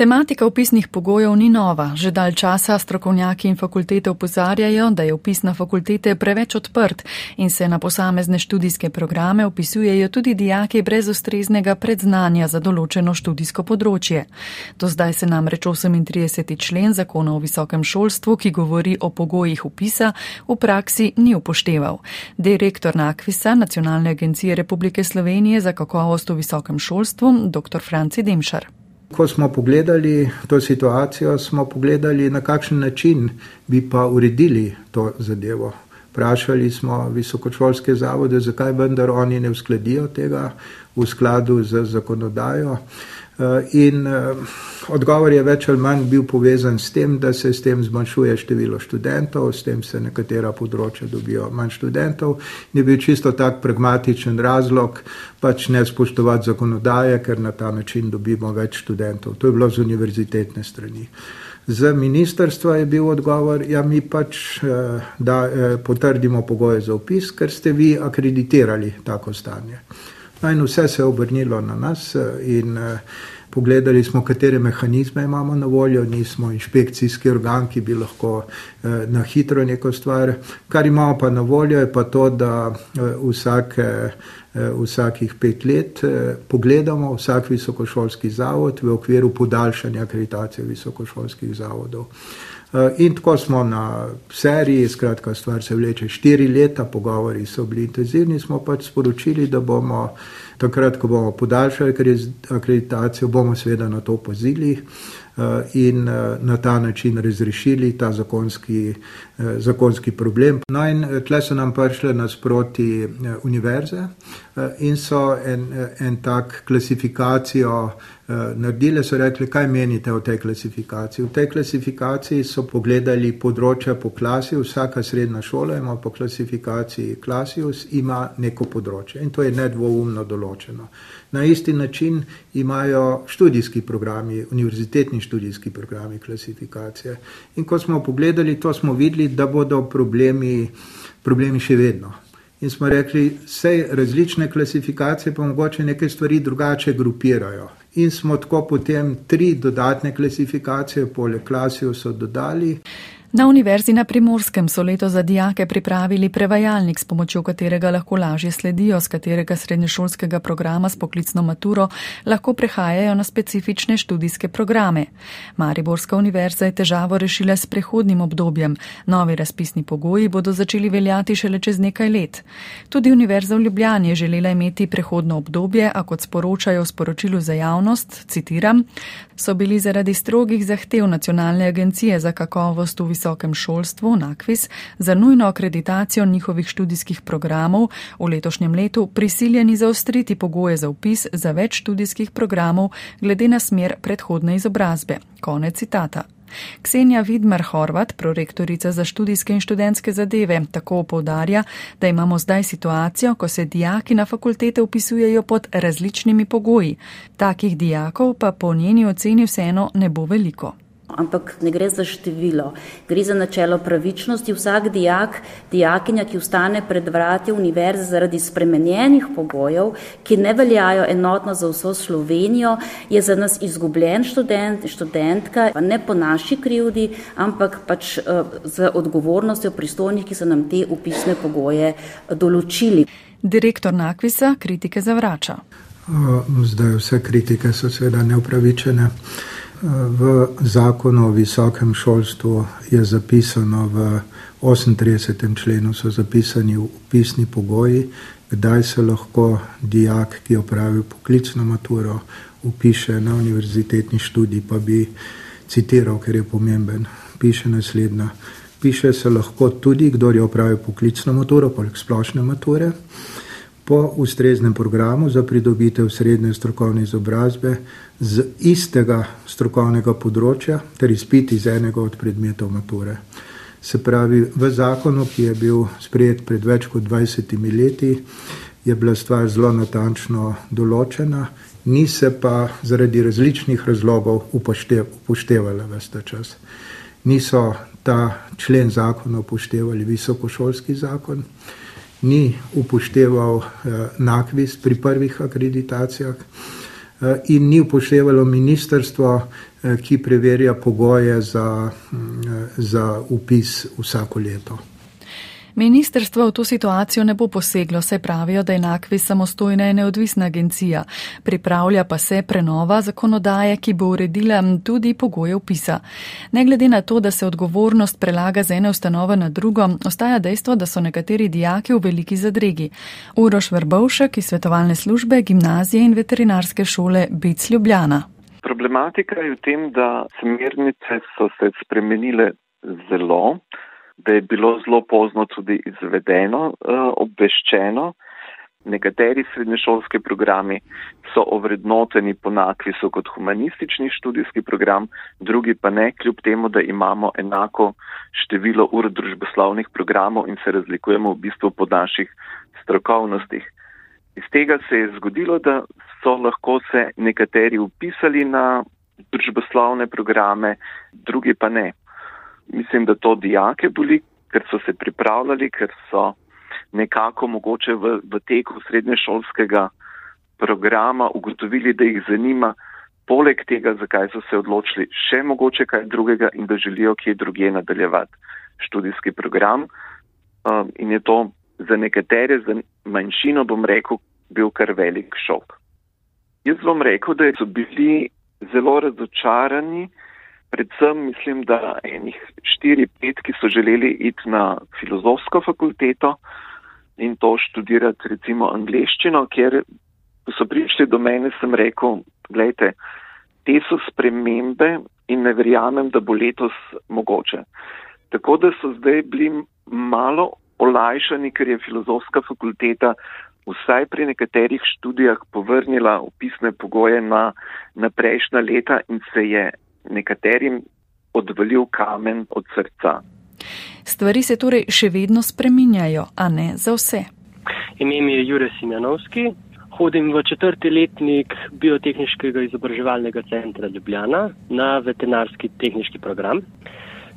Tematika upisnih pogojev ni nova. Že dalj časa strokovnjaki in fakultete upozarjajo, da je upis na fakultete preveč odprt in se na posamezne študijske programe upisujejo tudi dijaki brez ustreznega predznanja za določeno študijsko področje. Do zdaj se namreč 38. člen zakona o visokem šolstvu, ki govori o pogojih upisa, v praksi ni upošteval. Direktor Nakvisa, Nacionalne agencije Republike Slovenije za kakovost v visokem šolstvu, dr. Franci Demšar. Ko smo pogledali to situacijo, smo pogledali, na kakšen način bi pa uredili to zadevo. Vprašali smo visokošolske zavode, zakaj vendar oni ne uskladijo tega v skladu z zakonodajo. Eh, in eh, odgovor je več ali manj bil povezan s tem, da se s tem zmanjšuje število študentov, s tem se nekatera področja dobijo manj študentov. Je bil čisto tak pragmatičen razlog, pač ne spoštovati zakonodaje, ker na ta način dobimo več študentov. To je bilo z univerzitetne strani. Z ministrstva je bil odgovor, ja, mi pač eh, da, potrdimo pogoje za upis, ker ste vi akreditirali tako stanje. No in vse se je obrnilo na nas in uh, pogledali smo, katere mehanizme imamo na voljo, nismo inšpekcijski organ, ki bi lahko uh, na hitro neko stvar. Kar imamo pa na voljo je pa to, da vsake, vsakih pet let pogledamo vsak visokošolski zavod v okviru podaljšanja akreditacije visokošolskih zavodov. Eh, in tako smo na seriji, skratka, stvar se vleče štiri leta, pogovori so bili intenzivni, smo pač sporočili, da bomo takrat, ko bomo podaljšali akreditacijo, bomo seveda na to pozili. Eh, in eh, na ta način razrešili ta zakonski, zakonski problem. No, in tle so nam prišle nasproti univerze in so en, en tak klasifikacijo naredili, so rekli, kaj menite o tej klasifikaciji. V tej klasifikaciji so pogledali področja po klasi, vsaka srednja šola ima po klasifikaciji Klasius, ima neko področje in to je nedvoumno določeno. Na isti način imajo študijski programi, univerzitetni študijski programi klasifikacije. In ko smo pogledali to, smo videli, da bodo problemi, problemi še vedno. In smo rekli, vse različne klasifikacije pa mogoče neke stvari drugače grupirajo. In smo tako potem tri dodatne klasifikacije, poleg klasijo, so dodali. Na Univerzi na Primorskem so leto za dijake pripravili prevajalnik, s pomočjo katerega lahko lažje sledijo, z katerega srednješolskega programa s poklicno maturo lahko prehajajo na specifične študijske programe. Mariborska univerza je težavo rešila s prehodnim obdobjem. Novi razpisni pogoji bodo začeli veljati šele čez nekaj let. Tudi Univerza v Ljubljani je želela imeti prehodno obdobje, a kot sporočajo v sporočilu za javnost, citiram, so bili zaradi strogih zahtev Nacionalne agencije za kakovost v visokem šolstvu NAKVIS za nujno akreditacijo njihovih študijskih programov v letošnjem letu prisiljeni zaostriti pogoje za upis za več študijskih programov glede na smer predhodne izobrazbe. Konec citata. Ksenija Vidmar Horvat, prorektorica za študijske in študentske zadeve, tako povdarja, da imamo zdaj situacijo, ko se dijaki na fakultete upisujejo pod različnimi pogoji. Takih dijakov pa po njeni oceni vseeno ne bo veliko ampak ne gre za število, gre za načelo pravičnosti. Vsak dijak, dijakinja, ki ustane pred vrati univerze zaradi spremenjenih pogojev, ki ne veljajo enotno za vso Slovenijo, je za nas izgubljen študent, študentka, pa ne po naši krivdi, ampak pač uh, z odgovornostjo pristojnih, ki so nam te upisne pogoje uh, določili. Direktor Nakvisa kritike zavrača. Zdaj vse kritike so seveda neupravičene. V zakonu o visokem šolstvu je zapisano, v 38. členu so zapisani upisni pogoji, kdaj se lahko dijak, ki opravi poklicno maturo, upiše na univerzitetni študij, pa bi citiral, ker je pomemben. Piše naslednja. Piše se lahko tudi, kdo je opravil poklicno maturo, poleg splošne mature po ustreznem programu za pridobitev srednje strokovne izobrazbe z istega strokovnega področja ter izpit iz enega od predmetov mature. Se pravi, v zakonu, ki je bil sprejet pred več kot 20 leti, je bila stvar zelo natančno določena, ni se pa zaradi različnih razlogov upoštevala ves ta čas. Niso ta člen zakona upoštevali visokošolski zakon ni upošteval eh, nakvis pri prvih akreditacijah. in ni upoštevalo ministrstvo, ki preverja pogoje za, za upis vsako leto. Ministrstvo v to situacijo ne bo poseglo, saj pravijo, da je Nakvi samostojna in neodvisna agencija. Pripravlja pa se prenova zakonodaje, ki bo uredila tudi pogoje upisa. Ne glede na to, da se odgovornost prelaga z ene ustanove na drugo, ostaja dejstvo, da so nekateri dijaki v veliki zadregi. Uroš Vrbovšek iz svetovalne službe, gimnazije in veterinarske šole Bic Ljubljana. Problematika je v tem, da smernice so se spremenile zelo da je bilo zelo pozno tudi izvedeno, eh, obveščeno. Nekateri srednješolski programi so ovrednoteni po nakvisu kot humanistični študijski program, drugi pa ne, kljub temu, da imamo enako število ur družboslovnih programov in se razlikujemo v bistvu po naših strokovnostih. Iz tega se je zgodilo, da so lahko se nekateri upisali na družboslovne programe, drugi pa ne mislim, da to dijake boli, ker so se pripravljali, ker so nekako mogoče v, v teku srednješolskega programa ugotovili, da jih zanima poleg tega, zakaj so se odločili še mogoče kaj drugega in da želijo kje druge nadaljevati študijski program. Um, in je to za nekatere, za manjšino, bom rekel, bil kar velik šok. Jaz bom rekel, da so bili zelo razočarani, predvsem mislim, da enih štiri, pet, ki so želeli iti na filozofsko fakulteto in to študirati recimo angliščino, ker so prišli do mene, sem rekel, gledajte, te so spremembe in ne verjamem, da bo letos mogoče. Tako da so zdaj bili malo olajšani, ker je filozofska fakulteta vsaj pri nekaterih študijah povrnila upisne pogoje na, na prejšnja leta in se je nekaterim odvalil kamen od srca. Stvari se torej še vedno spreminjajo, a ne za vse. Ime mi je Jure Simjanovski, hodim v četrti letnik biotehničkega izobraževalnega centra Ljubljana na veterinarski tehnički program.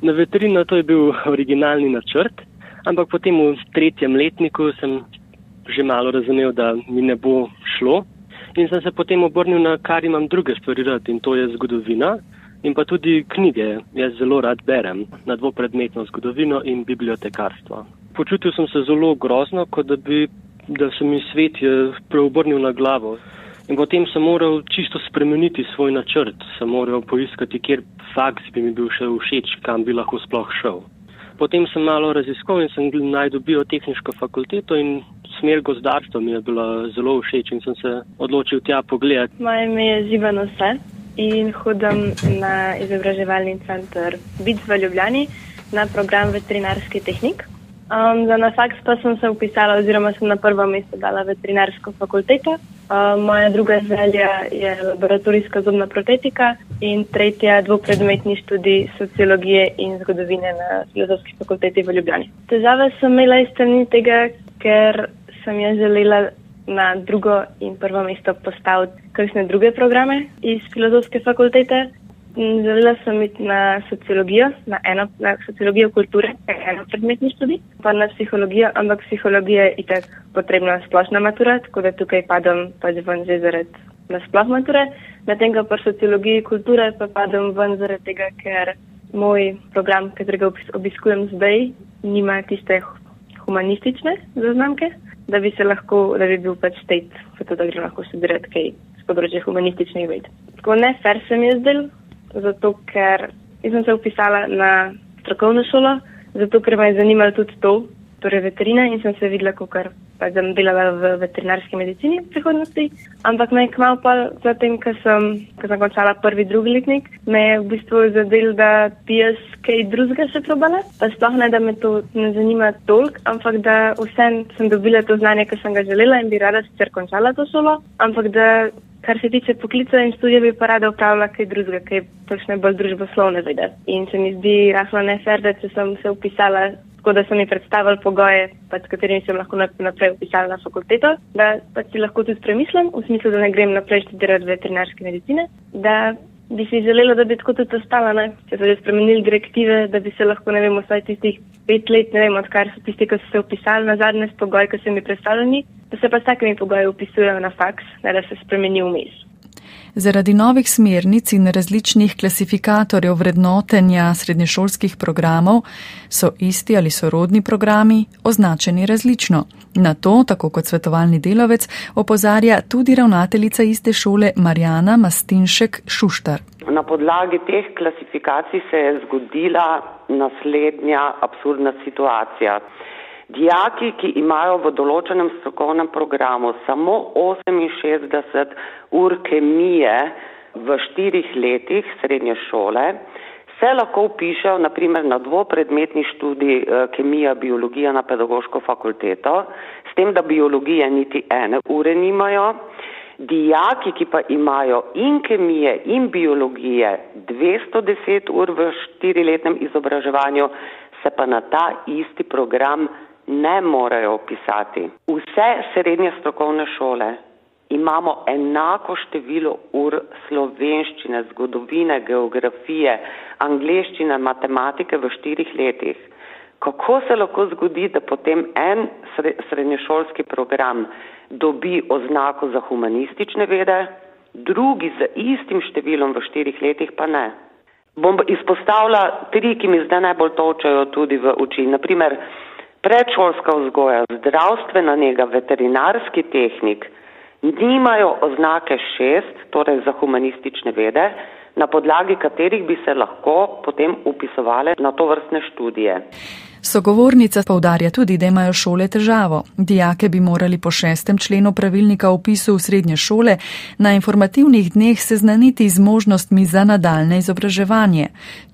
Na veterino to je bil originalni načrt, ampak potem v tretjem letniku sem že malo razumel, da mi ne bo šlo in sem se potem obrnil na kar imam druge stvari rad in to je zgodovina in pa tudi knjige. Jaz zelo rad berem na dvopredmetno zgodovino in bibliotekarstvo. Počutil sem se zelo grozno, kot da bi, da se mi svet je preobrnil na glavo. In potem sem moral čisto spremeniti svoj načrt, sem moral poiskati, kjer faks bi mi bil še všeč, kam bi lahko sploh šel. Potem sem malo raziskoval in sem najdel biotehniško fakulteto in smer gozdarstva mi je bila zelo všeč in sem se odločil tja pogledati. Moje ime je Zivano Sve in hodim na izobraževalni center BIC v Ljubljani na program veterinarski tehnik. Um, za na faks pa sem se upisala oziroma sem na prvo mesto dala veterinarsko fakulteto. Um, moja druga želja je laboratorijska zobna protetika in tretja dvopredmetni študij sociologije in zgodovine na filozofski fakulteti v Ljubljani. Težave sem imela iz strani tega, ker sem jaz želela na drugo in prvo mesto postaviti kakšne druge programe iz filozofske fakultete. Želela sem iti na sociologijo, na eno na sociologijo kulture, eno predmetni študij, pa na psihologijo, ampak psihologija je itak potrebna splošna matura, tako da tukaj padam pač ven že zaradi nasploh mature. Medtem ko pa sociologiji kulture pa padam ven zaradi tega, ker moj program, katerega obiskujem zdaj, nima tiste humanistične zaznamke da bi se lahko, da bi bil pač state, zato da gre lahko študirati kaj z področja humanističnih ved. Tako ne fair se mi je zdel, zato ker sem se upisala na strokovno šolo, zato ker me je zanimalo tudi to, torej veterina in sem se videla, kako pa sem delala v veterinarski medicini v prihodnosti. Ampak me je kmalo pa zatem, ko sem, ko sem končala prvi, drugi letnik, me je v bistvu zadel, da bi jaz kaj drugega še probala. Pa sploh ne, da me to ne zanima toliko, ampak da vsem sem dobila to znanje, ki sem ga želela in bi rada sicer končala to šolo, ampak da kar se tiče poklica in študija, bi pa rada upravljala kaj drugega, kaj počne bolj družboslovne vede. In se mi zdi rahlo nefer, da če sem se upisala tako da so mi predstavili pogoje, pač, s katerimi sem lahko naprej upisala na fakulteto, da pač si lahko tudi premislim, v smislu, da ne grem naprej študirati veterinarske medicine, da bi si želela, da bi tako tudi ostala, ne? če so že spremenili direktive, da bi se lahko, ne vem, vsaj tistih pet let, ne vem, odkar so tisti, ki so se upisali na zadnje s pogoji, ki so mi predstavljeni, da se pa s takimi pogoji upisujejo na faks, ne da se spremeni vmes. Zaradi novih smernic in različnih klasifikatorjev vrednotenja srednješolskih programov so isti ali sorodni programi označeni različno. Na to, tako kot svetovalni delovec, opozarja tudi ravnateljica iste šole Marjana Mastinšek Šuštar. Na podlagi teh klasifikacij se je zgodila naslednja absurdna situacija. Dijaki, ki imajo v določenem strokovnem programu samo 68 ur kemije v štirih letih srednje šole, se lahko upišejo naprimer na dvopredmetni študij eh, kemija, biologija na pedagoško fakulteto, s tem, da biologije niti ene ure nimajo. Dijaki, ki pa imajo in kemije in biologije 210 ur v štiriletnem izobraževanju, se pa na ta isti program ne morejo opisati. Vse srednje strokovne šole imamo enako število ur slovenščine, zgodovine, geografije, angleščine, matematike v štirih letih. Kako se lahko zgodi, da potem en srednješolski program dobi oznako za humanistične vede, drugi z istim številom v štirih letih pa ne? Bom izpostavila tri, ki mi zdaj najbolj točajo tudi v oči. Naprimer, predšolska vzgoja, zdravstvena njega, veterinarski tehnik nimajo oznake šest, torej za humanistične vede, na podlagi katerih bi se lahko potem upisovali na to vrstne študije. Sogovornica povdarja tudi, da imajo šole težavo. Dijake bi morali po šestem členu pravilnika o upisu v srednje šole na informativnih dneh seznaniti z možnostmi za nadaljne izobraževanje.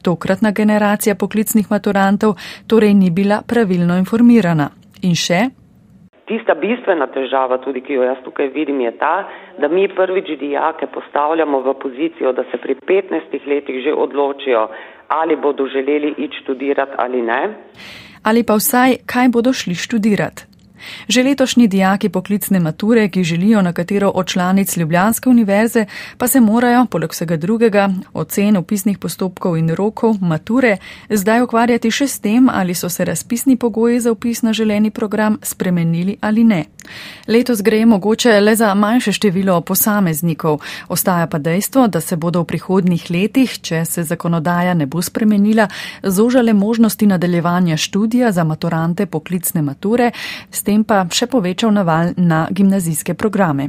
Tokratna generacija poklicnih maturantov torej ni bila pravilno informirana. In še? Tista bistvena težava, tudi ki jo jaz tukaj vidim, je ta, da mi prvič dijake postavljamo v pozicijo, da se pri 15 letih že odločijo, ali bodo želeli iti študirati ali ne. Ali pa vsaj, kaj bodo šli študirati. Že letošnji dijaki poklicne mature, ki želijo na katero od članic Ljubljanske univerze, pa se morajo, poleg vsega drugega, ocen opisnih postopkov in rokov mature, zdaj ukvarjati še s tem, ali so se razpisni pogoji za upis na želeni program spremenili ali ne. Letos gre mogoče le za manjše število posameznikov, ostaja pa dejstvo, da se bodo v prihodnih letih, če se zakonodaja ne bo spremenila, zožale možnosti nadaljevanja študija za maturante poklicne mature, s tem pa še povečal naval na gimnazijske programe.